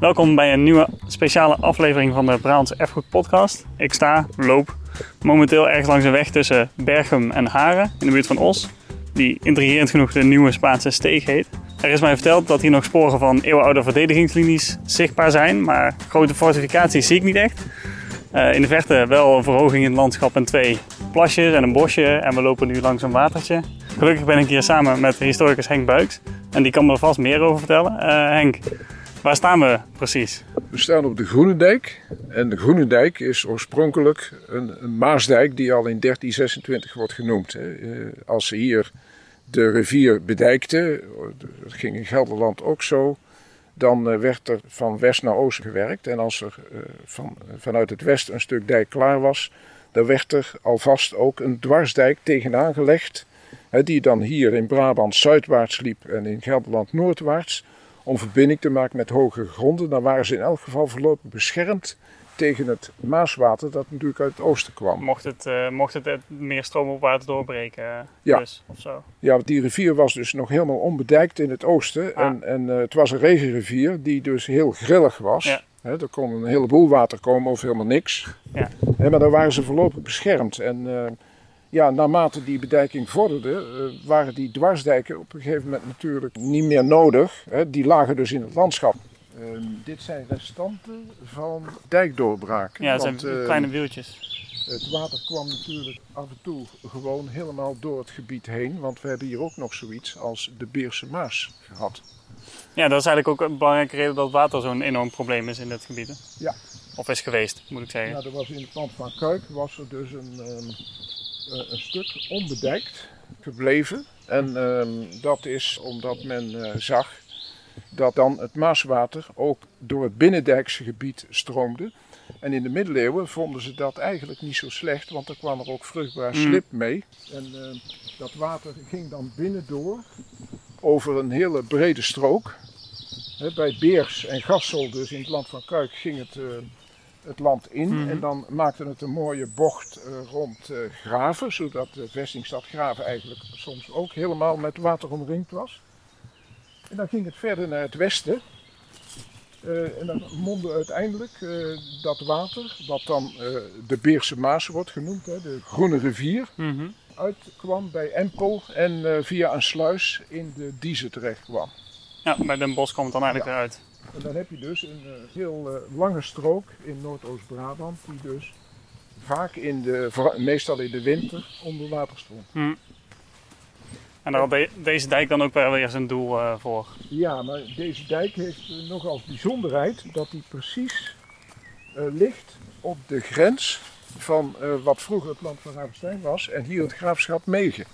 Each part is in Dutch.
Welkom bij een nieuwe speciale aflevering van de Brabantse Erfgoed Podcast. Ik sta, loop momenteel ergens langs een weg tussen Bergum en Haren in de buurt van Os, die intrigerend genoeg de Nieuwe Spaanse Steeg heet. Er is mij verteld dat hier nog sporen van eeuwenoude verdedigingslinies zichtbaar zijn, maar grote fortificaties zie ik niet echt. Uh, in de verte wel een verhoging in het landschap en twee plasjes en een bosje en we lopen nu langs een watertje. Gelukkig ben ik hier samen met historicus Henk Buiks en die kan me er vast meer over vertellen. Uh, Henk, Waar staan we precies? We staan op de Groene Dijk. En de Groene Dijk is oorspronkelijk een, een Maasdijk die al in 1326 wordt genoemd. Eh, als ze hier de rivier bedijkten, dat ging in Gelderland ook zo, dan eh, werd er van west naar oost gewerkt. En als er eh, van, vanuit het west een stuk dijk klaar was, dan werd er alvast ook een dwarsdijk tegenaan gelegd. Die dan hier in Brabant zuidwaarts liep en in Gelderland noordwaarts om verbinding te maken met hogere gronden. Dan waren ze in elk geval voorlopig beschermd tegen het Maaswater dat natuurlijk uit het oosten kwam. Mocht het, uh, mocht het meer stroomopwaarts doorbreken ja. Dus, of zo? Ja, want die rivier was dus nog helemaal onbedijkt in het oosten. Ah. En, en uh, het was een regenrivier die dus heel grillig was. Ja. er kon een heleboel water komen of helemaal niks. Ja. maar daar waren ze voorlopig beschermd. En uh, ja, naarmate die bedijking vorderde, uh, waren die dwarsdijken op een gegeven moment natuurlijk niet meer nodig. Hè. Die lagen dus in het landschap. Uh, dit zijn restanten van dijkdoorbraken. Ja, dat zijn uh, kleine wieltjes. Het water kwam natuurlijk af en toe gewoon helemaal door het gebied heen. Want we hebben hier ook nog zoiets als de Beerse Maas gehad. Ja, dat is eigenlijk ook een belangrijke reden dat water zo'n enorm probleem is in dit gebied. Ja. Of is geweest, moet ik zeggen. Ja, er was in het land van Kuik was er dus een, um, een stuk onbedijkt gebleven. En um, dat is omdat men uh, zag dat dan het Maaswater ook door het binnendijkse gebied stroomde. En in de middeleeuwen vonden ze dat eigenlijk niet zo slecht, want er kwam er ook vruchtbaar slip mee. En uh, dat water ging dan binnendoor over een hele brede strook. He, bij Beers en Gassel, dus in het land van Kuik, ging het, uh, het land in. Mm. En dan maakte het een mooie bocht uh, rond Graven, zodat de vestingstad Graven eigenlijk soms ook helemaal met water omringd was. En dan ging het verder naar het westen. Uh, en dan mondde uiteindelijk uh, dat water, wat dan uh, de Beerse Maas wordt genoemd, hè, de Groene Rivier, mm -hmm. uitkwam bij Empel en via een sluis in de Diezen terecht kwam. Ja, bij Den Bosch kwam het dan eigenlijk ja. eruit. En dan heb je dus een heel lange strook in Noordoost-Brabant, die dus vaak in de, meestal in de winter onder water stond. Mm. En daar had de, deze dijk dan ook wel weer zijn doel uh, voor. Ja, maar deze dijk heeft uh, nog als bijzonderheid dat hij precies uh, ligt op de grens van wat vroeger het land van Ravenstein was en hier het graafschap Megen.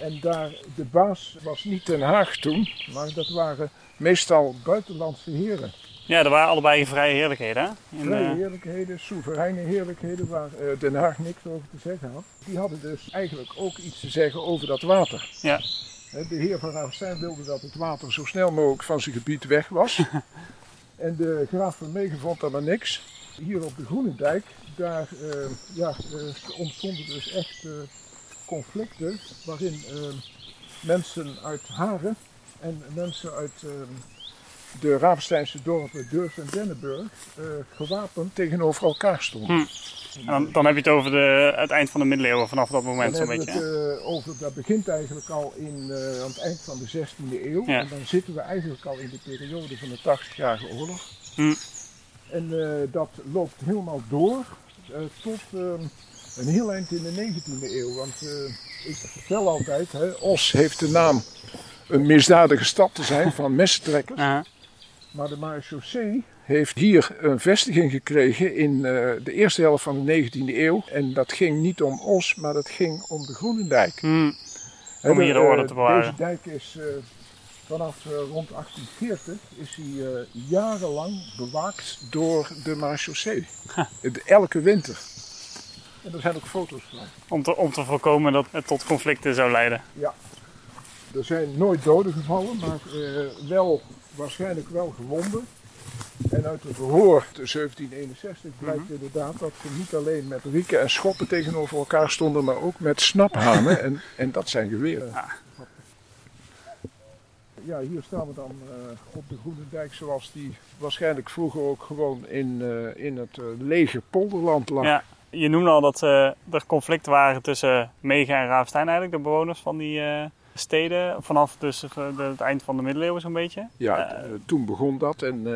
En daar, de baas was niet Den Haag toen, maar dat waren meestal buitenlandse heren. Ja, er waren allebei vrije heerlijkheden. Hè? In, vrije uh... heerlijkheden, soevereine heerlijkheden waar uh, Den Haag niks over te zeggen had. Die hadden dus eigenlijk ook iets te zeggen over dat water. Ja. De heer van Ravenstein wilde dat het water zo snel mogelijk van zijn gebied weg was. en de graaf van Megen vond daar maar niks. Hier op de Groene Dijk, daar uh, ja, ontstonden dus echt conflicten waarin mensen uit Haren en mensen uit de Ravensteinse dorpen Durf en Dennenburg uh, gewapend tegenover elkaar stonden. Hm. En dan, dan, heb je het over de, het eind van de middeleeuwen, vanaf dat moment zo'n beetje. Het, uh, over, dat begint eigenlijk al in, uh, aan het eind van de 16e eeuw. Ja. En dan zitten we eigenlijk al in de periode van de 80-jarige oorlog. Hm. En dat loopt helemaal door tot een heel eind in de 19e eeuw. Want ik vertel altijd, hè, Os heeft de naam een misdadige stad te zijn van messentrekkers. -huh. Maar de marechaussee heeft hier een vestiging gekregen in uh, de eerste helft van de 19e eeuw. En dat ging niet om Os, maar dat ging om de Groenendijk. Hmm. Om hier de orde te bewaren. Deze dijk is uh, vanaf uh, rond 1840 is hij jarenlang bewaakt door de marechaussee. Elke winter. En er zijn ook foto's van. Om te, om te voorkomen dat het tot conflicten zou leiden. Ja. Er zijn nooit doden gevallen, maar wel waarschijnlijk wel gewonden. En uit het verhoor te 1761 blijkt mm -hmm. inderdaad dat ze niet alleen met rieken en schoppen tegenover elkaar stonden, maar ook met snaphanen. en, en dat zijn geweren. Ja. Ja, hier staan we dan uh, op de Groene Dijk zoals die waarschijnlijk vroeger ook gewoon in, uh, in het uh, lege polderland lag. Ja, je noemde al dat er conflicten waren tussen Mega en Raafstein eigenlijk, de bewoners van die steden. Vanaf dus het eind van de middeleeuwen zo'n beetje. Ja, toen begon dat en,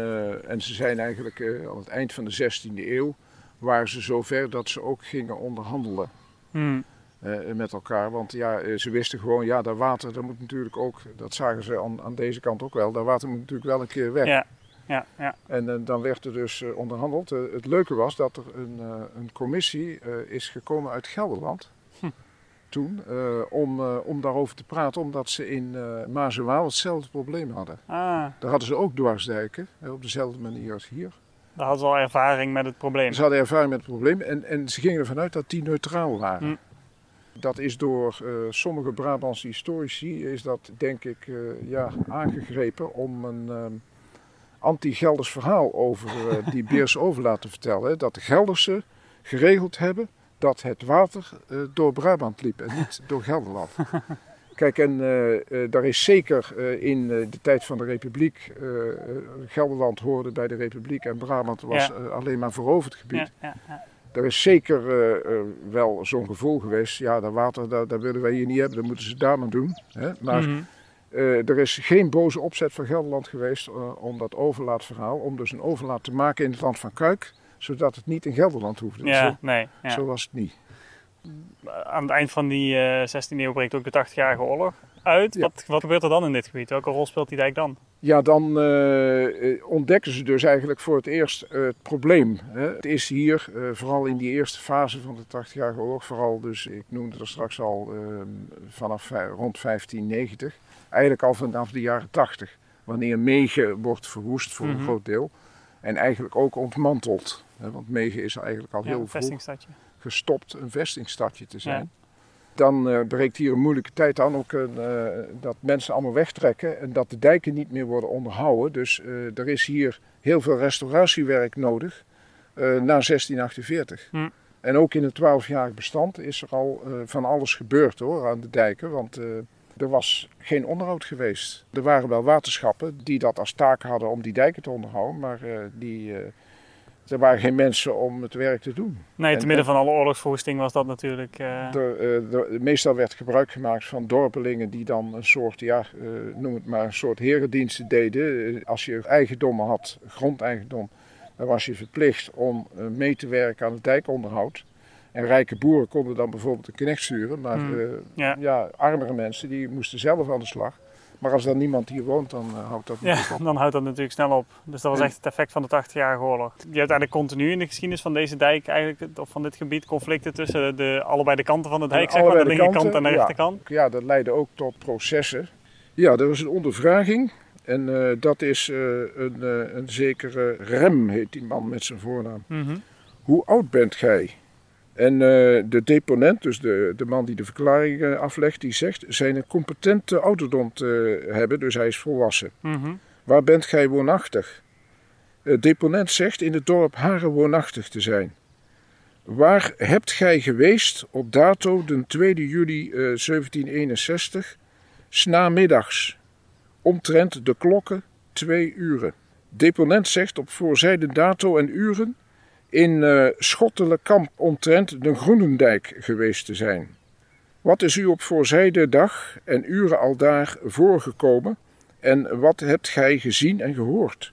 en ze zijn eigenlijk aan het eind van de 16e eeuw waren ze zover dat ze ook gingen onderhandelen. Hmm. Met elkaar. Want ja, eh, ze wisten gewoon, ja, dat water, dat moet natuurlijk ook, dat zagen ze aan, aan deze kant ook wel, dat water moet natuurlijk wel een keer weg. Ja. Ja, ja. En dan werd er dus onderhandeld. het leuke was dat er een, een commissie is gekomen uit Gelderland. Toen, om, om daarover te praten, omdat ze in uh, Maas en Waal hetzelfde probleem hadden. Ah. Daar hadden ze ook dwarsdijken, op dezelfde manier als hier. Daar hadden ze al ervaring met het probleem. Ze hadden ervaring met het probleem en, en ze gingen ervan uit dat die neutraal waren. Hm. Dat is door uh, sommige Brabantse historici, is dat denk ik ja, aangegrepen om een uh, anti-Gelders verhaal over die Beerse Overlaat te vertellen. Dat de Geldersen geregeld hebben dat het water door Brabant liep en niet door Gelderland. Kijk, en daar is zeker in de tijd van de Republiek, Gelderland hoorde bij de Republiek en Brabant was alleen maar veroverd gebied. Ja, ja, er is zeker wel zo'n gevoel geweest. Ja, dat water, dat, dat, willen wij hier niet hebben, dat moeten ze daar maar doen. Hè? Maar mm -hmm. uh, er is geen boze opzet van Gelderland geweest om dat overlaatverhaal, om dus een overlaat te maken in het land van Kuik, zodat het niet in Gelderland hoefde. Ja, zo, nee, ja. zo was het niet. Aan het eind van die 16e eeuw breekt ook de 80-jarige oorlog uit. Ja. Wat, wat gebeurt er dan in dit gebied? Welke rol speelt die dijk dan? Ja, dan uh, ontdekken ze dus eigenlijk voor het eerst uh, het probleem. Hè. Het is hier, vooral in die eerste fase van de 80-jarige oorlog, vooral dus, ik noemde er straks al ehm, vanaf rond 1590, eigenlijk al vanaf de jaren 80, wanneer Megen wordt verwoest voor mm -hmm. een groot deel. En eigenlijk ook ontmanteld. Hè, want Megen is eigenlijk al ja, heel vroeg gestopt een vestingstadje te zijn. Ja dan uh, breekt hier een moeilijke tijd aan. Ook uh, dat mensen allemaal wegtrekken en dat de dijken niet meer worden onderhouden. Dus uh, er is hier heel veel restauratiewerk nodig na 1648. Hm. En ook in het 12-jarig bestand is er al van alles gebeurd hoor, aan de dijken. Want er was geen onderhoud geweest. Er waren wel waterschappen die dat als taak hadden om die dijken te onderhouden. Maar die er waren geen mensen om het werk te doen. Nee, te midden van alle oorlogsverwoesting was dat natuurlijk. Uh... Er, meestal werd gebruik gemaakt van dorpelingen die dan een soort, ja, noem het maar, een soort herendiensten deden. Als je eigendommen had, grondeigendom, dan was je verplicht om mee te werken aan het dijkonderhoud. En rijke boeren konden dan bijvoorbeeld een knecht sturen, maar hmm. ja. ja, armere mensen die moesten zelf aan de slag. Maar als er niemand hier woont, dan uh, houdt dat ja, op. dan houdt dat natuurlijk snel op. Dus dat was echt het effect van de 80-jarige oorlog. Je hebt eigenlijk continu in de geschiedenis van deze dijk, eigenlijk, of van dit gebied, conflicten tussen de, allebei de kanten van de dijk, zeg maar, de linkerkant en de ja, rechterkant. Ja, dat leidde ook tot processen. Ja, er was een ondervraging. En uh, dat is uh, een, een zekere Rem, heet die man met zijn voornaam. Mm -hmm. Hoe oud bent gij? En uh, de deponent, dus de, de man die de verklaring uh, aflegt, die zegt zijn een competente ouderdom te hebben, dus hij is volwassen. Mm -hmm. Waar bent gij woonachtig? De deponent zegt in het dorp Haren woonachtig te zijn. Waar hebt gij geweest op dato de 2 juli uh, 1761, snamiddags, omtrent de klokken twee uren? Deponent zegt op voorzijde dato en uren in uh, Schottelenkamp omtrent de Groenendijk geweest te zijn. Wat is u op voorzijde dag en uren al daar voorgekomen en wat hebt gij gezien en gehoord?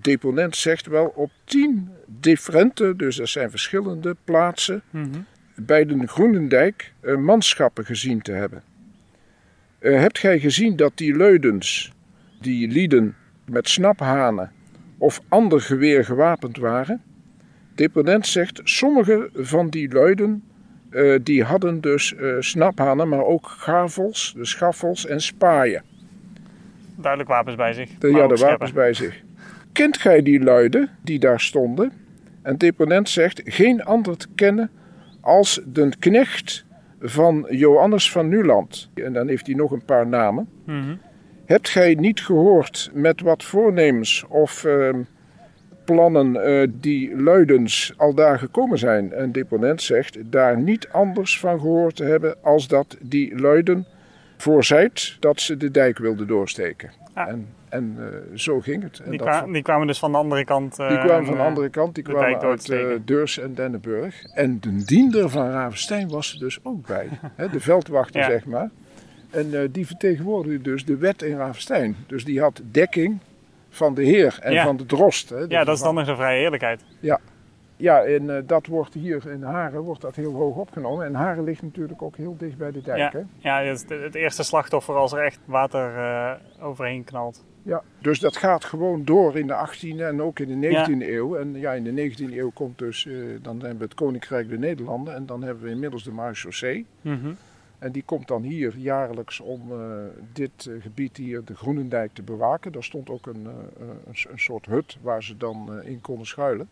Deponent zegt wel op tien differente, dus dat zijn verschillende plaatsen, mm -hmm. bij de Groenendijk uh, manschappen gezien te hebben. Uh, hebt gij gezien dat die leudens, die lieden met snaphanen of ander geweer gewapend waren? Deponent zegt, sommige van die luiden uh, die hadden dus uh, snaphanen, maar ook gavels, de schaffels en spaaien. Duidelijk wapens bij zich. De, ja, de wapens bij zich. Kent gij die luiden die daar stonden? En deponent zegt, geen ander te kennen als de knecht van Johannes van Nuland. En dan heeft hij nog een paar namen. Mm -hmm. Hebt gij niet gehoord met wat voornemens of... Uh, plannen uh, die luidens al daar gekomen zijn. En deponent zegt daar niet anders van gehoord te hebben als dat die luiden voorzijt dat ze de dijk wilden doorsteken. Ja. En, en eh, zo ging het. En Die, dat kwa- die kwamen dus van de andere kant. Die eh, kwamen van de eh, andere kant, die kwamen uit eh, Deurs en Dennenburg. En de diender van Ravenstein was er dus ook bij. De veldwachter, Ja. zeg maar. En eh, die vertegenwoordigde dus de wet in Ravenstein. Dus die had dekking van de heer en Ja. van de drost. Hè, de Ja, dat is dan nog de vrije eerlijkheid. Ja, en eh, dat wordt hier in Haren wordt dat heel hoog opgenomen. En Haren ligt natuurlijk ook heel dicht bij de dijk. Ja. Hè? Ja, het, het eerste slachtoffer als er echt water eh, overheen knalt. Ja, dus dat gaat gewoon door in de 18e en ook in de 19e eeuw. En ja, in de 19e eeuw komt dus, eh, dan hebben we het Koninkrijk der Nederlanden en dan hebben we inmiddels de Marechaussee. Mhm. En die komt dan hier jaarlijks om eh, dit eh, gebied hier, de Groenendijk, te bewaken. Daar stond ook een, eh, een, een soort hut waar ze dan in konden schuilen.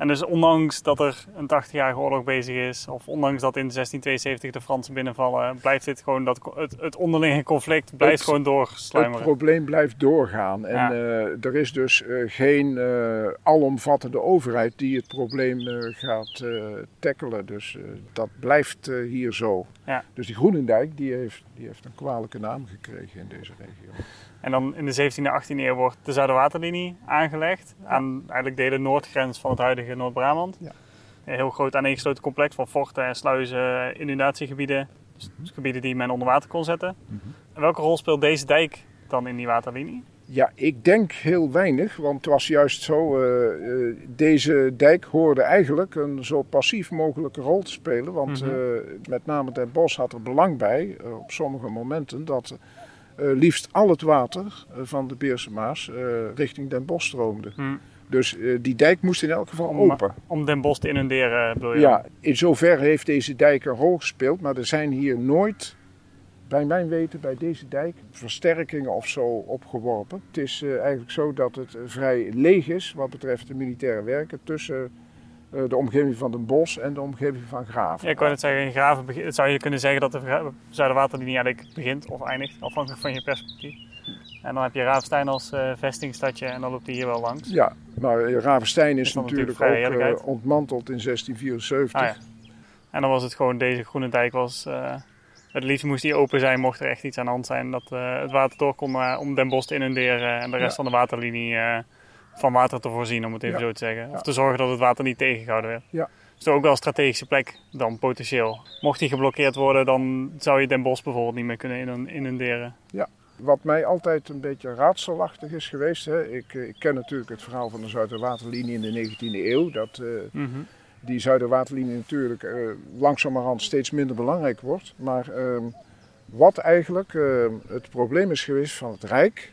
En dus ondanks dat er een 80-jarige oorlog bezig is, of ondanks dat in 1672 de Fransen binnenvallen, blijft dit gewoon dat, het, het onderlinge conflict blijft Het- gewoon Het doorsluimeren. probleem blijft doorgaan. En Ja. eh, er is dus eh, geen eh, alomvattende overheid die het probleem gaat tackelen. Dus dat blijft hier zo. Ja. Dus die Groenendijk die heeft, die heeft een kwalijke naam gekregen in deze regio. En dan in de 17e en 18e eeuw wordt de Zuiderwaterlinie aangelegd. Aan eigenlijk de hele noordgrens van het huidige Noord-Brabant. Ja. Een heel groot aaneengesloten complex van forten en sluizen, inundatiegebieden. Dus gebieden die men onder water kon zetten. En welke rol speelt deze dijk dan in die waterlinie? Ja, ik denk heel weinig, want het was juist zo. eh, eh, deze dijk hoorde eigenlijk een zo passief mogelijke rol te spelen. Want Mhm. eh, met name Den Bosch had er belang bij, op sommige momenten, dat liefst al het water eh, van de Beerse Maas eh, richting Den Bosch stroomde. Hm. Dus eh, die dijk moest in elk geval Om- open. Om Den Bosch te inunderen, bedoel je? Ja, in zoverre heeft deze dijk een rol gespeeld, maar er zijn hier nooit, bij mijn weten, bij deze dijk versterkingen of zo opgeworpen. Het is eh, eigenlijk zo dat het eh, vrij leeg is wat betreft de militaire werken tussen eh, de omgeving van Den Bosch en de omgeving van Graven. Ja, ik wou net zeggen, in Graven zou je kunnen zeggen dat de Zuiderwaterlinie eigenlijk begint of eindigt, afhankelijk van je perspectief. En dan heb je Ravenstein als eh, vestingstadje en dan loopt hij hier wel langs. Ja, maar eh, Ravenstein is natuurlijk ook eh, ontmanteld in 1674. Ah, ja. En dan was het gewoon, deze groene dijk was, eh, het liefst moest die open zijn mocht er echt iets aan de hand zijn. Dat eh, het water door kon eh, om Den Bosch te inunderen en de rest Ja. van de waterlinie eh, van water te voorzien, om het even Ja. zo te zeggen. Of Ja. te zorgen dat het water niet tegengehouden werd. Ja. Dus ook wel een strategische plek dan potentieel. Mocht die geblokkeerd worden, dan zou je Den Bosch bijvoorbeeld niet meer kunnen inun- inunderen. Wat mij altijd een beetje raadselachtig is geweest. Hè. Ik, eh, ik ken natuurlijk het verhaal van de Zuiderwaterlinie in de 19e eeuw. Dat eh, Mhm. die Zuiderwaterlinie natuurlijk eh, langzamerhand steeds minder belangrijk wordt. Maar ehm, wat eigenlijk ehm, het probleem is geweest van het Rijk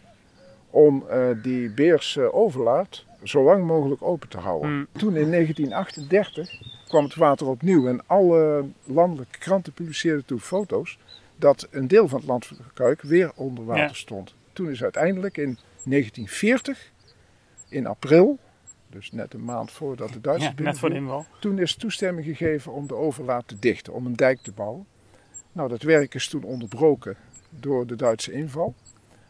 om eh, die Beerse overlaat zo lang mogelijk open te houden. Mm. Toen in 1938 kwam het water opnieuw en alle landelijke kranten publiceerden toen foto's dat een deel van het land van Kuik weer onder water Ja. stond. Toen is uiteindelijk in 1940, in april, dus net een maand voordat de Duitsers Ja, net voor de binnenvielen, inval. toen is toestemming gegeven om de overlaat te dichten, om een dijk te bouwen. Nou, dat werk is toen onderbroken door de Duitse inval.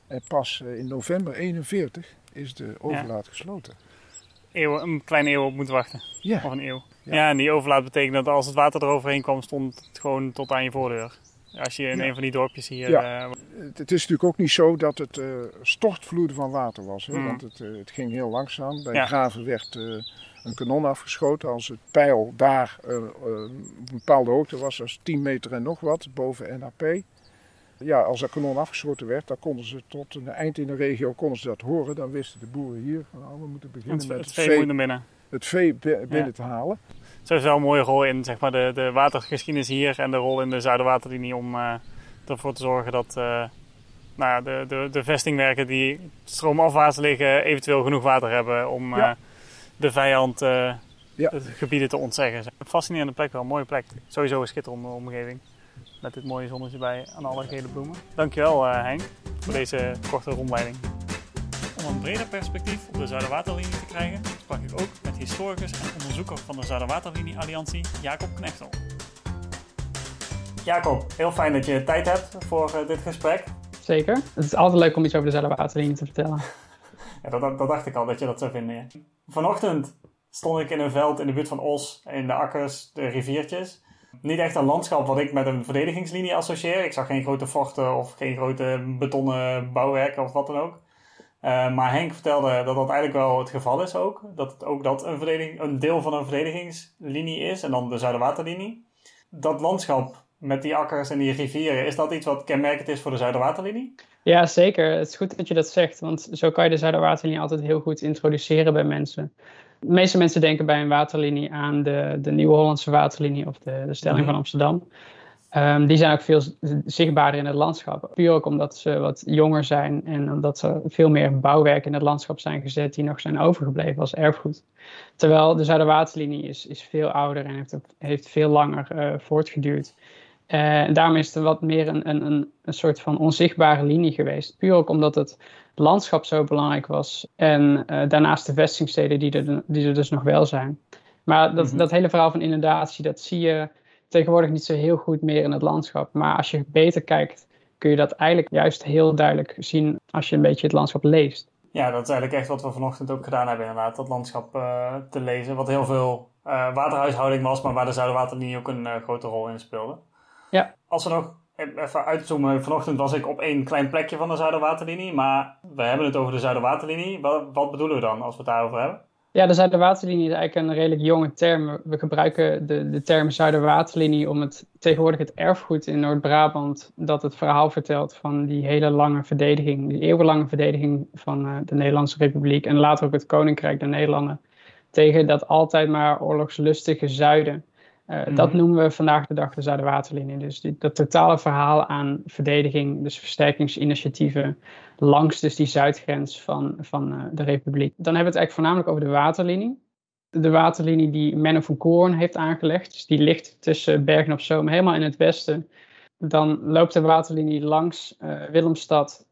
En pas eh, in november 41 is de overlaat gesloten. Een kleine eeuw op moeten wachten. Ja, Of een eeuw. Ja. Ja. en die overlaat betekent dat als het water eroverheen kwam, stond het gewoon tot aan je voordeur. Als je in Ja. een van die dorpjes hier... Ja. eh, het, is natuurlijk ook niet zo dat het eh stortvloeden van water was. Hè? Mm. Want het, het ging heel langzaam. Bij Ja. Graven werd een kanon afgeschoten. Als het pijl daar op een bepaalde hoogte was, is 10 meter en nog wat, boven NAP. Ja, als dat kanon afgeschoten werd, dan konden ze tot een eind in de regio konden ze dat horen. Dan wisten de boeren hier van nou, we moeten beginnen het, met het vee vee, binnen. het vee bi- binnen te halen. Zo is wel een mooie rol in zeg maar, de, de watergeschiedenis hier en de rol in de Zuiderwaterlinie om eh, ervoor te zorgen dat eh, nou ja, de, de, de vestingwerken die stroomafwaarts liggen eventueel genoeg water hebben om eh, de vijand Ja. de gebieden te ontzeggen. Een fascinerende plek wel, een mooie plek. Sowieso een schitterende omgeving. Met dit mooie zonnetje bij aan alle gele bloemen. Dankjewel eh Henk voor deze korte rondleiding. Om een breder perspectief op de Zuiderwaterlinie te krijgen, sprak ik ook met historicus en onderzoeker van de Zuiderwaterlinie Alliantie, Jacob Knechtel. Jacob, heel fijn dat je tijd hebt voor eh, dit gesprek. Zeker. Het is altijd leuk om iets over de Zuiderwaterlinie te vertellen. Ja, dat, dat, dat dacht ik al dat je dat zou vinden. ja. Vanochtend stond ik in een veld in de buurt van Os, in de akkers, de riviertjes. Niet echt een landschap wat ik met een verdedigingslinie associeer. Ik zag geen grote forten of geen grote betonnen bouwwerken of wat dan ook. Uh, maar Henk vertelde dat dat eigenlijk wel het geval is ook. Dat het ook dat een, een deel van een verdedigingslinie is en dan de Zuiderwaterlinie. Dat landschap met die akkers en die rivieren, is dat iets wat kenmerkend is voor de Zuiderwaterlinie? Ja, zeker. Het is goed dat je dat zegt, want zo kan je de Zuiderwaterlinie altijd heel goed introduceren bij mensen. De meeste mensen denken bij een waterlinie aan de, de Nieuwe Hollandse waterlinie of de, de stelling mhm. van Amsterdam. Um, die zijn ook veel zichtbaarder in het landschap. Puur ook omdat ze wat jonger zijn en omdat er veel meer bouwwerken in het landschap zijn gezet die nog zijn overgebleven als erfgoed. Terwijl de Zuiderwaterlinie is, is veel ouder en heeft, heeft veel langer uh, voortgeduurd. En daarom is het wat meer een, een, een, een soort van onzichtbare linie geweest. Puur ook omdat het landschap zo belangrijk was. En uh, daarnaast de vestingsteden die er, die er dus nog wel zijn. Maar dat, mhm. dat hele verhaal van inundatie, dat zie je tegenwoordig niet zo heel goed meer in het landschap. Maar als je beter kijkt, kun je dat eigenlijk juist heel duidelijk zien als je een beetje het landschap leest. Ja, dat is eigenlijk echt wat we vanochtend ook gedaan hebben inderdaad, dat landschap uh, te lezen. Wat heel veel uh, waterhuishouding was, maar waar de Zuiderwaterlinie ook een uh, grote rol in speelde. Ja. Als we nog even uitzoomen, vanochtend was ik op één klein plekje van de Zuiderwaterlinie, maar we hebben het over de Zuiderwaterlinie. Wat, wat bedoelen we dan als we het daarover hebben? Ja, de Zuiderwaterlinie is eigenlijk een redelijk jonge term. We gebruiken de, de term Zuiderwaterlinie om het tegenwoordig het erfgoed in Noord-Brabant, dat het verhaal vertelt van die hele lange verdediging, die eeuwenlange verdediging van uh, de Nederlandse Republiek en later ook het Koninkrijk der Nederlanden, tegen dat altijd maar oorlogslustige zuiden. Uh, Dat noemen we vandaag de dag de Zuiderwaterlinie. Dus die, dat totale verhaal aan verdediging, dus versterkingsinitiatieven langs dus die zuidgrens van, van uh, de Republiek. Dan hebben we het eigenlijk voornamelijk over de waterlinie. De waterlinie die Menno van Koorn heeft aangelegd. Dus die ligt tussen Bergen op Zoom, helemaal in het westen. Dan loopt de waterlinie langs uh, Willemstad,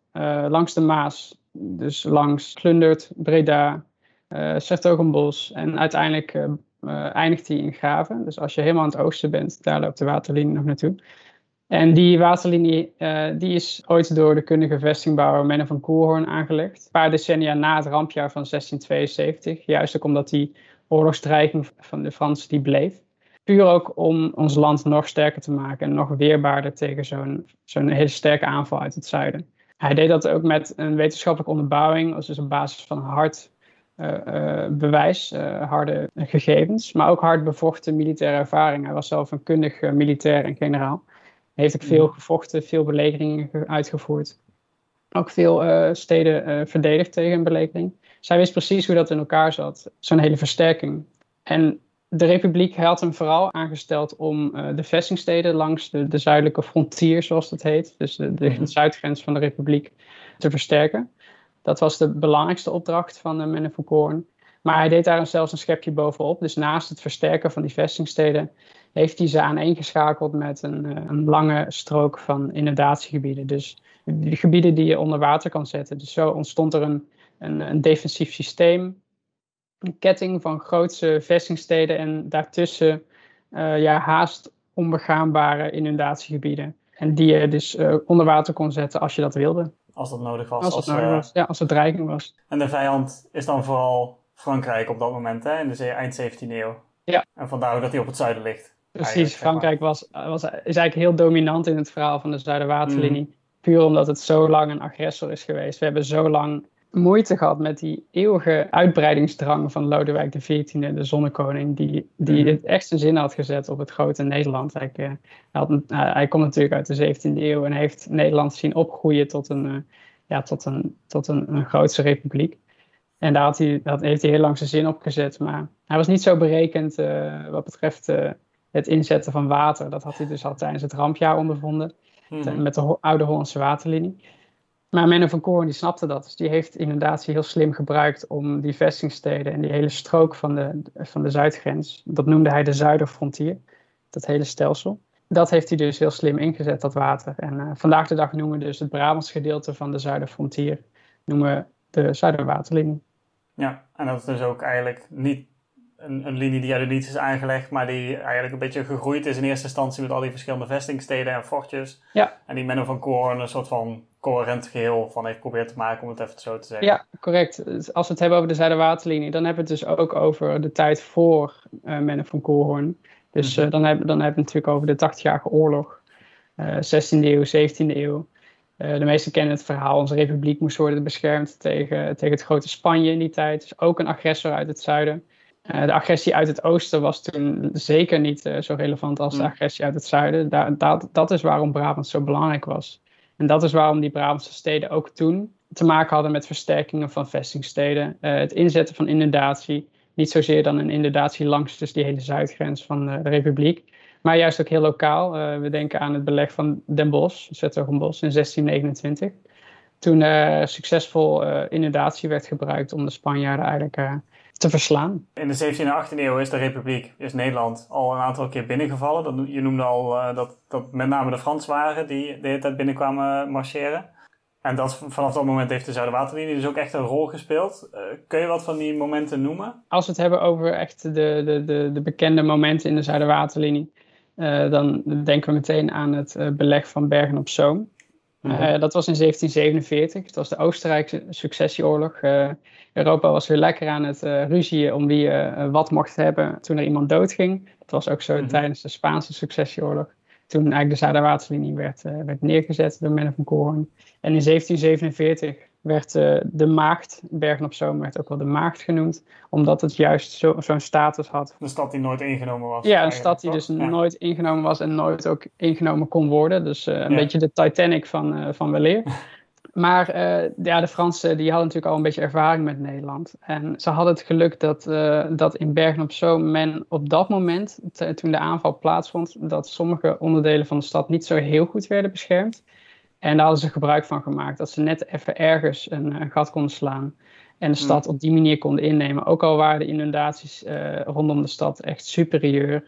langs de Maas. Dus langs Klundert, Breda, uh, Sertogenbos en uiteindelijk uh, eindigt die in Graven. Dus als je helemaal aan het oosten bent, daar loopt de waterlinie nog naartoe. En die waterlinie uh, die is ooit door de kundige vestingbouwer Menne van Koelhoorn aangelegd. Een paar decennia na het rampjaar van 1672. Juist ook omdat die oorlogsdreiging van de Fransen die bleef. Puur ook om ons land nog sterker te maken en nog weerbaarder tegen zo'n zo'n hele sterke aanval uit het zuiden. Hij deed dat ook met een wetenschappelijke onderbouwing, dus op basis van hard bewijs, uh, harde gegevens, maar ook hard bevochten militaire ervaring. Hij was zelf een kundig militair en generaal. Hij heeft ook veel gevochten, veel belegeringen uitgevoerd. Ook veel steden verdedigd tegen een belegering. Zij wist precies hoe dat in elkaar zat, zo'n hele versterking. En de Republiek had hem vooral aangesteld om de vestingsteden langs de, de, zuidelijke frontier, zoals dat heet, dus de, de, de zuidgrens van de Republiek, te versterken. Dat was de belangrijkste opdracht van uh, van Koorn. Maar hij deed daar zelfs een schepje bovenop. Dus naast het versterken van die vestingsteden heeft hij ze aaneengeschakeld met een, uh, een lange strook van inundatiegebieden. Dus de gebieden die je onder water kan zetten. Dus zo ontstond er een, een, een defensief systeem. Een ketting van grootse vestingsteden en daartussen uh, ja, haast onbegaanbare inundatiegebieden. En die je dus onder water kon zetten als je dat wilde. Als dat nodig was. Als het nodig was, ja, als het dreiging was. En de vijand is dan vooral Frankrijk op dat moment, hè, in de eind 17e eeuw. Ja. En vandaar dat hij op het zuiden ligt. Precies, Frankrijk was, was, is eigenlijk heel dominant in het verhaal van de Zuiderwaterlinie. Mm. Puur omdat het zo lang een agressor is geweest. We hebben zo lang moeite gehad met die eeuwige uitbreidingsdrang van Lodewijk XIV, de zonnekoning, die, die mm. het echt zijn zin had gezet op het grote Nederland. Hij, uh, had, uh, hij komt natuurlijk uit de 17e eeuw en heeft Nederland zien opgroeien tot een, uh, ja, tot een, tot een, een grootse republiek. En daar had hij, heeft hij heel lang zijn zin op gezet. Maar hij was niet zo berekend wat betreft het inzetten van water. Dat had hij dus al tijdens het rampjaar ondervonden. Mm. Met de oude Hollandse waterlinie. Maar Menno van Koorn die snapte dat. Dus die heeft inderdaad heel slim gebruikt om die vestingsteden en die hele strook van de, van de zuidgrens, dat noemde hij de zuiderfrontier, dat hele stelsel. Dat heeft hij dus heel slim ingezet, dat water. En uh, vandaag de dag noemen we dus het Brabants gedeelte van de zuiderfrontier, noemen we de Zuiderwaterlinie. Ja, en dat is dus ook eigenlijk niet een, een linie die uit de niets is aangelegd, maar die eigenlijk een beetje gegroeid is in eerste instantie met al die verschillende vestingsteden en fortjes. Ja. En die Menno van Koorn een soort van coherent geheel van heeft proberen te maken, om het even zo te zeggen. Ja, correct. Dus als we het hebben over de Zuiderwaterlinie, dan hebben we het dus ook over de tijd voor uh, Menno van Koorn. Dus uh, dan heb, dan heb je natuurlijk over de 80-jarige oorlog, 16e eeuw, 17e eeuw. de meesten kennen het verhaal, onze republiek moest worden beschermd tegen, tegen het grote Spanje in die tijd. Dus ook een agressor uit het zuiden. de agressie uit het oosten was toen zeker niet zo relevant als de mm. agressie uit het zuiden. Da dat, dat is waarom Brabant zo belangrijk was. En dat is waarom die Brabantse steden ook toen te maken hadden met versterkingen van vestingsteden. Uh, het inzetten van inundatie. Niet zozeer dan een inundatie langs dus die hele zuidgrens van de Republiek. Maar juist ook heel lokaal. Uh, we denken aan het beleg van Den Bosch, Zettergenbos, in 1629. Toen uh, succesvol inundatie werd gebruikt om de Spanjaarden eigenlijk te verslaan. In de 17e en 18e eeuw is de Republiek, is Nederland, al een aantal keer binnengevallen. je noemde al dat, dat met name de Fransen waren die de hele tijd binnenkwamen marcheren. En dat, vanaf dat moment heeft de Zuiderwaterlinie dus ook echt een rol gespeeld. Uh, kun je wat van die momenten noemen? Als we het hebben over echt de, de, de, de bekende momenten in de Zuiderwaterlinie, uh, dan denken we meteen aan het beleg van Bergen op Zoom. Mhm. dat was in 1747. Het was de Oostenrijkse successieoorlog. Europa was weer lekker aan het ruzieën om wie wat mocht hebben toen er iemand doodging. Dat was ook zo mhm. tijdens de Spaanse successieoorlog toen eigenlijk de Zuiderwaterlinie werd, uh, werd neergezet door Menno van Koorn. En in 1747 werd uh, de Maagd, Bergen op Zoom werd ook wel de Maagd genoemd, omdat het juist zo'n zo status had. Een stad die nooit ingenomen was. Ja, een stad die dus nooit ingenomen was en nooit ook ingenomen kon worden. Dus uh, een beetje de Titanic van, van weleer. Maar ja, de Fransen die hadden natuurlijk al een beetje ervaring met Nederland. En ze hadden het geluk dat, dat in Bergen op Zoom men op dat moment, toen de aanval plaatsvond, dat sommige onderdelen van de stad niet zo heel goed werden beschermd. En daar hadden ze gebruik van gemaakt. Dat ze net even ergens een, een gat konden slaan. En de stad mm. op die manier konden innemen. Ook al waren de inundaties uh, rondom de stad echt superieur.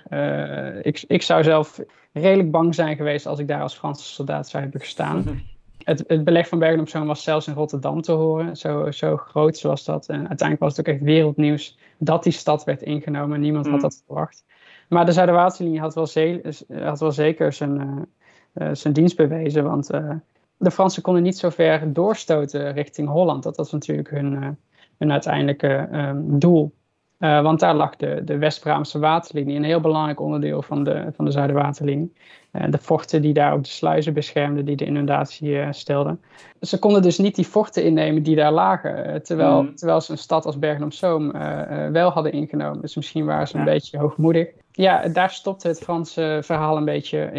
ik, ik zou zelf redelijk bang zijn geweest als ik daar als Franse soldaat zou hebben gestaan. het, het beleg van Bergen op Zoom was zelfs in Rotterdam te horen. Zo, zo groot was dat. En uiteindelijk was het ook echt wereldnieuws dat die stad werd ingenomen. Niemand had mm. dat verwacht. Maar de Zuiderwaterlinie had wel, had wel zeker zijn, uh, zijn dienst bewezen. Want uh, de Fransen konden niet zo ver doorstoten richting Holland. Dat was natuurlijk hun, hun uiteindelijke um, doel. Uh, want daar lag de, de West-Braamse waterlinie, een heel belangrijk onderdeel van de, van de Zuiderwaterlinie. Uh, de forten die daar ook de sluizen beschermden, die de inundatie uh, stelden. Ze konden dus niet die forten innemen die daar lagen, terwijl, mm. terwijl ze een stad als Bergen op Zoom wel hadden ingenomen. Dus misschien waren ze een beetje hoogmoedig. Ja, daar stopte het Franse verhaal een beetje.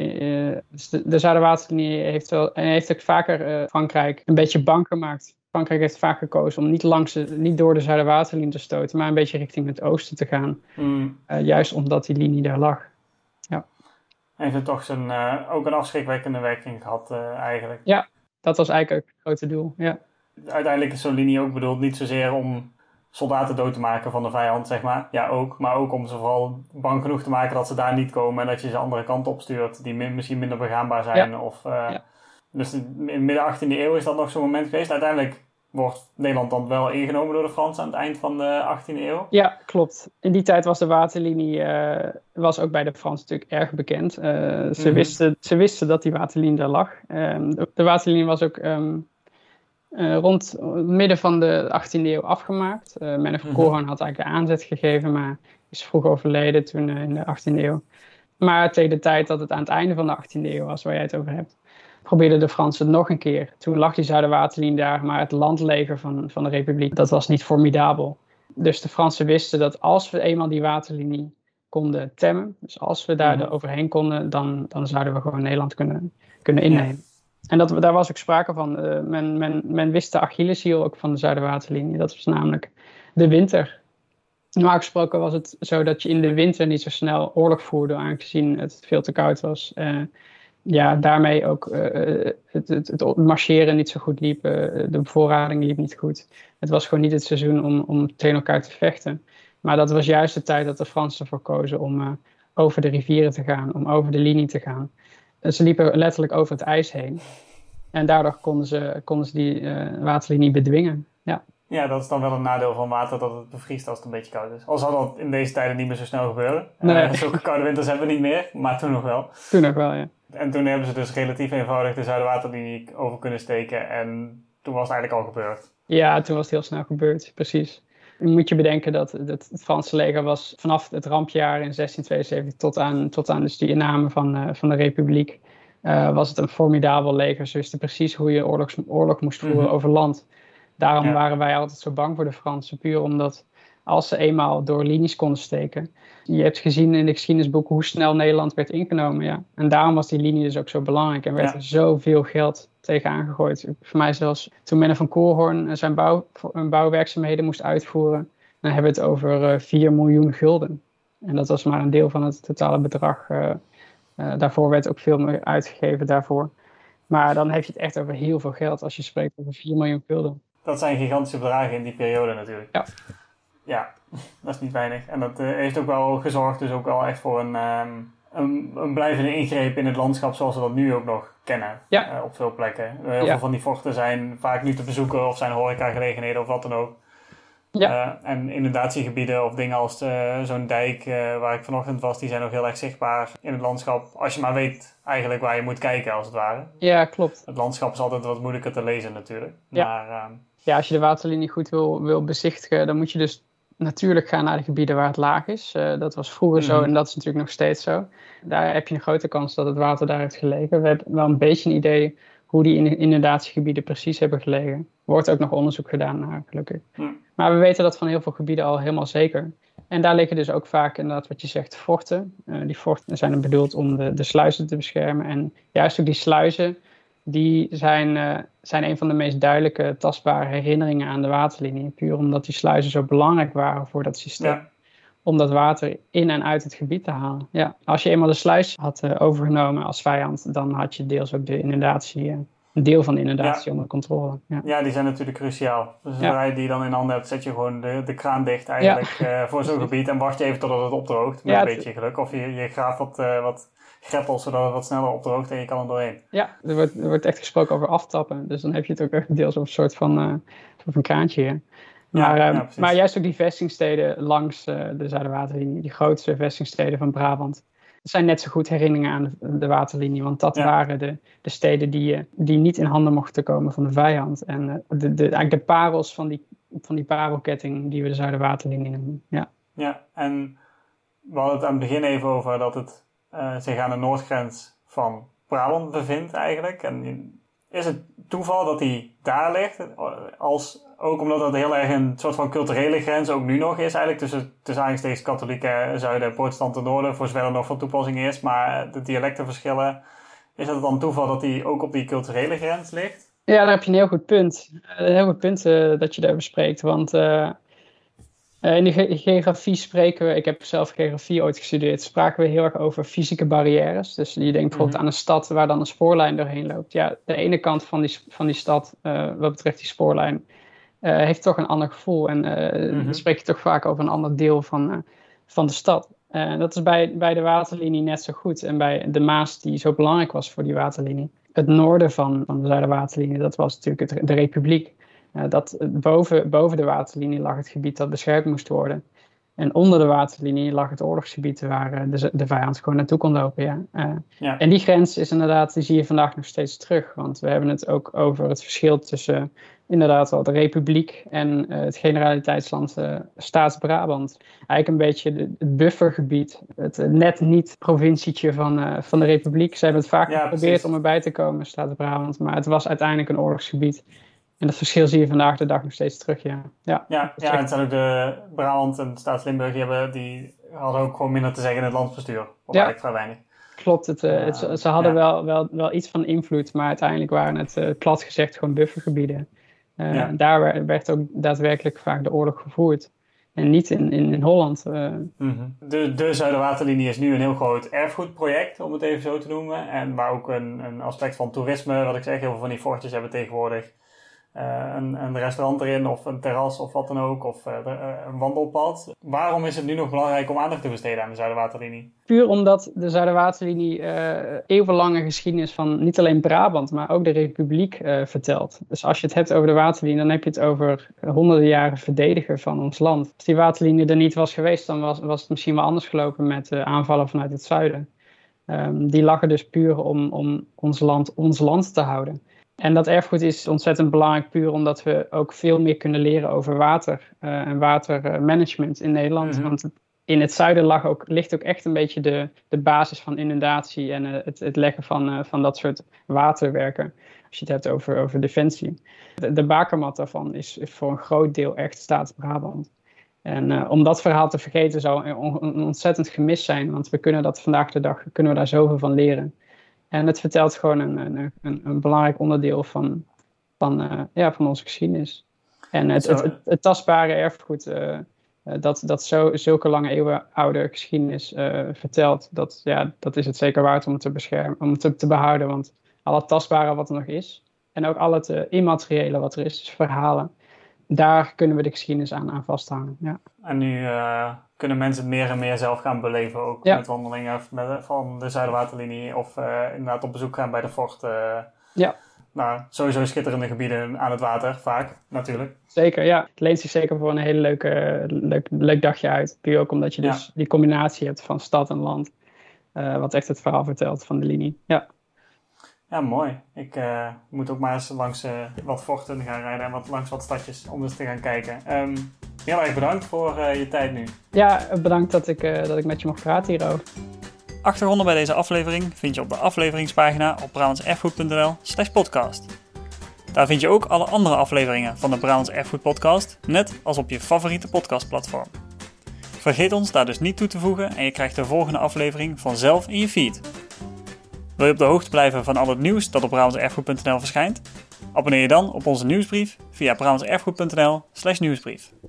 Dus de, de Zuiderwaterlinie heeft, wel, heeft ook vaker Frankrijk een beetje bang gemaakt. Frankrijk heeft vaak gekozen om niet, langs niet door de Zuiderwaterlinie te stoten, maar een beetje richting het oosten te gaan. Mm. Uh, juist omdat die linie daar lag. Ja. Heeft het toch zijn, uh, ook een afschrikwekkende werking gehad uh, eigenlijk? Ja, dat was eigenlijk ook het grote doel. Ja. Uiteindelijk is zo'n linie ook bedoeld niet zozeer om soldaten dood te maken van de vijand, zeg maar. Ja, ook. Maar ook om ze vooral bang genoeg te maken dat ze daar niet komen en dat je ze andere kant op stuurt die misschien minder begaanbaar zijn. Ja. Of, ja. Dus in midden 18e eeuw is dat nog zo'n moment geweest. Uiteindelijk wordt Nederland dan wel ingenomen door de Fransen aan het eind van de 18e eeuw. Ja, klopt. In die tijd was de waterlinie uh, was ook bij de Fransen natuurlijk erg bekend. Uh, ze, mhm. wisten, ze wisten dat die waterlinie daar lag. Um, de, de, waterlinie was ook um, uh, rond het midden van de 18e eeuw afgemaakt. Uh, Menno van mm had eigenlijk de aanzet gegeven, maar is vroeg overleden toen in de 18e eeuw. Maar tegen de tijd dat het aan het einde van de 18e eeuw was, waar jij het over hebt, probeerden de Fransen het nog een keer. Toen lag die Zuiderwaterlinie daar, maar het landleger van, van de Republiek, dat was niet formidabel. Dus de Fransen wisten dat als we eenmaal die waterlinie konden temmen, dus als we daar mm overheen konden, dan, dan zouden we gewoon Nederland kunnen, kunnen innemen. En dat, daar was ook sprake van. Uh, men, men, men wist de Achilleshiel ook van de Zuiderwaterlinie. Dat was namelijk de winter. Normaal gesproken was het zo dat je in de winter niet zo snel oorlog voerde, aangezien het veel te koud was. Uh, ja, daarmee ook uh, het, het, het, marcheren niet zo goed liep. De bevoorrading liep niet goed. Het was gewoon niet het seizoen om, om tegen elkaar te vechten. Maar dat was juist de tijd dat de Fransen voor kozen om over de rivieren te gaan, om over de linie te gaan. Ze liepen letterlijk over het ijs heen. En daardoor konden ze, konden ze die waterlinie bedwingen. Ja. Ja, dat is dan wel een nadeel van water dat het bevriest als het een beetje koud is. Al zal dat in deze tijden niet meer zo snel gebeuren. Nee. zulke koude winters hebben we niet meer, maar toen nog wel. Toen nog wel, ja. En toen hebben ze dus relatief eenvoudig de Zuiderwaterlinie over kunnen steken. En toen was het eigenlijk al gebeurd. Ja, toen was het heel snel gebeurd, precies. Moet je bedenken dat het, het Franse leger was vanaf het rampjaar in 1672 tot aan, tot aan dus die inname van, uh, van de Republiek, uh, was het een formidabel leger. Ze wisten precies hoe je oorlogs, oorlog moest voeren mm over land. Daarom ja. waren wij altijd zo bang voor de Fransen, puur omdat als ze eenmaal door linies konden steken. Je hebt gezien in de geschiedenisboeken hoe snel Nederland werd ingenomen. Ja. En daarom was die linie dus ook zo belangrijk en werd er zoveel geld tegenaan gegooid. Voor mij zelfs toen Menno van Koolhoorn zijn bouw, bouwwerkzaamheden moest uitvoeren, dan hebben we het over uh, 4 miljoen gulden. En dat was maar een deel van het totale bedrag. Uh, uh, daarvoor werd ook veel meer uitgegeven daarvoor. Maar dan heb je het echt over heel veel geld als je spreekt over 4 miljoen gulden. Dat zijn gigantische bedragen in die periode natuurlijk. Ja. Ja, dat is niet weinig. En dat uh, heeft ook wel gezorgd dus ook wel echt voor een, um, een, een, blijvende ingreep in het landschap zoals we dat nu ook nog kennen. Ja. Uh, op veel plekken. Heel ja. veel van die vochten zijn vaak nu te bezoeken of zijn horecagelegenheden of wat dan ook. Ja. Uh, en inundatiegebieden of dingen als zo'n dijk waar ik vanochtend was, die zijn ook heel erg zichtbaar in het landschap. Als je maar weet eigenlijk waar je moet kijken als het ware. Ja, klopt. Het landschap is altijd wat moeilijker te lezen natuurlijk. Ja. Maar, ehm, ja, als je de waterlinie goed wil, wil bezichtigen, dan moet je dus natuurlijk gaan naar de gebieden waar het laag is. Uh, dat was vroeger zo en dat is natuurlijk nog steeds zo. Daar heb je een grote kans dat het water daar heeft gelegen. We hebben wel een beetje een idee hoe die inundatiegebieden precies hebben gelegen. Er wordt ook nog onderzoek gedaan naar, gelukkig. Mm. Maar we weten dat van heel veel gebieden al helemaal zeker. En daar liggen dus ook vaak inderdaad wat je zegt forten. Uh, die forten zijn er bedoeld om de, de sluizen te beschermen. En juist ook die sluizen die zijn, uh, zijn een van de meest duidelijke, tastbare herinneringen aan de waterlinie. Puur omdat die sluizen zo belangrijk waren voor dat systeem. Ja. Om dat water in en uit het gebied te halen. Ja. Als je eenmaal de sluis had uh, overgenomen als vijand, dan had je deels ook de inundatie, uh, een deel van de inundatie Ja. onder controle. Ja. Ja, die zijn natuurlijk cruciaal. Dus zodra je die dan in handen hebt, zet je gewoon de, de kraan dicht eigenlijk eh, voor zo'n gebied en wacht je even totdat het opdroogt. Met Ja, een beetje geluk. Of je, je graaft wat, eh, wat greppels zodat het wat sneller opdroogt en je kan er doorheen. Ja, er wordt, er wordt echt gesproken over aftappen. Dus dan heb je het ook echt deels over een soort van, eh soort van kraantje. Hè. Maar, ja, eh, precies. maar juist ook die vestingsteden langs eh, de Zuiderwaterlinie, die grootste vestingsteden van Brabant. Dat zijn net zo goed herinneringen aan de, de waterlinie. Want dat Ja. waren de, de steden die, eh, die niet in handen mochten komen van de vijand. En de, de, eigenlijk de parels van die, van die parelketting die we de Zuiderwaterlinie noemen. Ja. Ja, en we hadden het aan het begin even over dat het zich aan de noordgrens van Brabant bevindt eigenlijk. En is het toeval dat die daar ligt? Als, ook omdat dat heel erg een soort van culturele grens ook nu nog is eigenlijk. Tussen, tussen aanstekens katholieke zuiden en protestanten noorden. Voor zover dat nog van toepassing is. Maar de dialectenverschillen. Is het dan toeval dat die ook op die culturele grens ligt? Ja, daar heb je een heel goed punt. Een heel goed punt eh, dat je daar bespreekt. Want eh, eh, in de ge- geografie spreken we, ik heb zelf geografie ooit gestudeerd, spraken we heel erg over fysieke barrières. Dus je denkt bijvoorbeeld Mhm. aan een stad waar dan een spoorlijn doorheen loopt. Ja, de ene kant van die, van die stad, eh, wat betreft die spoorlijn, eh, heeft toch een ander gevoel. En eh, Mhm. dan spreek je toch vaak over een ander deel van, eh, van de stad. Eh, dat is bij, bij de waterlinie net zo goed. En bij de Maas, die zo belangrijk was voor die waterlinie. Het noorden van, van de Zuiderwaterlinie, dat was natuurlijk het, de Republiek. Eh, dat boven, boven de waterlinie lag het gebied dat beschermd moest worden. En onder de waterlinie lag het oorlogsgebied waar eh, de, de vijand gewoon naartoe kon lopen. Ja. Eh, Ja. En die grens is inderdaad, die zie je vandaag nog steeds terug. Want we hebben het ook over het verschil tussen inderdaad wel de Republiek en het generaliteitsland eh Staats-Brabant. Eigenlijk een beetje de- het buffergebied, het net niet provincietje van, van de Republiek. Ze hebben het vaak Ja, geprobeerd precies. om erbij te komen, Staats-Brabant. Maar het was uiteindelijk een oorlogsgebied. En dat verschil zie je vandaag de dag nog steeds terug, ja. Ja, Ja, echt- het zijn ook de Brabant en Staats-Limburg, die, hebben, die hadden ook gewoon minder te zeggen in het landsbestuur. Of Ja. eigenlijk vrij weinig. klopt. Het, eh, het- ze- hadden ja. wel, wel, wel iets van invloed, maar uiteindelijk waren het eh, plat gezegd gewoon buffergebieden. Eh, Ja. Daar werd- ook daadwerkelijk vaak de oorlog gevoerd. En niet in, in, in Holland. Mhm. De, de Zuiderwaterlinie is nu een heel groot erfgoedproject, om het even zo te noemen. En waar ook een, een aspect van toerisme, wat ik zeg, heel veel van die fortjes hebben tegenwoordig een, een restaurant erin of een terras of wat dan ook, of eh, eh, een wandelpad. Waarom is het nu nog belangrijk om aandacht te besteden aan de Zuiderwaterlinie? Puur omdat de Zuiderwaterlinie eh eeuwenlange geschiedenis van niet alleen Brabant, maar ook de Republiek eh, vertelt. Dus als je het hebt over de waterlinie, dan heb je het over honderden jaren verdediger van ons land. Als die waterlinie er niet was geweest, dan was, was het misschien wel anders gelopen met eh, aanvallen vanuit het zuiden. Ehm, die lag er dus puur om, om ons land ons land te houden. En dat erfgoed is ontzettend belangrijk, puur omdat we ook veel meer kunnen leren over water uh, en watermanagement in Nederland. Mhm. Want in het zuiden lag ook, ligt ook echt een beetje de, de basis van inundatie en uh, het, het leggen van, uh, van dat soort waterwerken. Als je het hebt over, over defensie. De, de bakermat daarvan is voor een groot deel echt Staats-Brabant. En om dat verhaal te vergeten zou een ontzettend gemis zijn, want we kunnen dat vandaag de dag, kunnen we daar zoveel van leren. En het vertelt gewoon een, een, een, een belangrijk onderdeel van, van, uh, ja, van onze geschiedenis. En het, het, het, het tastbare erfgoed, uh, dat, dat zo, zulke lange eeuwen oude geschiedenis vertelt, dat, ja, dat is het zeker waard om het te beschermen, om het te, te behouden. Want al het tastbare wat er nog is, en ook al het immateriële wat er is, dus verhalen, daar kunnen we de geschiedenis aan, aan vasthangen. Ja. En nu uh, kunnen mensen meer en meer zelf gaan beleven, ook ja. met wandelingen met, van de Zuiderwaterlinie of uh, inderdaad op bezoek gaan bij de fort. Uh, ja. Nou, sowieso schitterende gebieden aan het water, vaak natuurlijk. Zeker, ja. Het leent zich zeker voor een hele leuke, leuk, leuk dagje uit. Puur ook omdat je dus ja. die combinatie hebt van stad en land. wat echt het verhaal vertelt van de linie. Ja. Ja, mooi. Ik uh, moet ook maar eens langs uh, wat forten gaan rijden en wat langs wat stadjes om eens te gaan kijken. Um, heel erg bedankt voor uh, je tijd nu. Ja, bedankt dat ik, dat ik met je mocht praten hierover. Achtergronden bij deze aflevering vind je op de afleveringspagina op brabantserfgoed.nl slash podcast. Daar vind je ook alle andere afleveringen van de Brabants Erfgoed podcast, net als op je favoriete podcastplatform. Vergeet ons daar dus niet toe te voegen en je krijgt de volgende aflevering vanzelf in je feed. Wil je op de hoogte blijven van al het nieuws dat op brabantserfgoed.nl verschijnt? Abonneer je dan op onze nieuwsbrief via brabantserfgoed.nl/nieuwsbrief.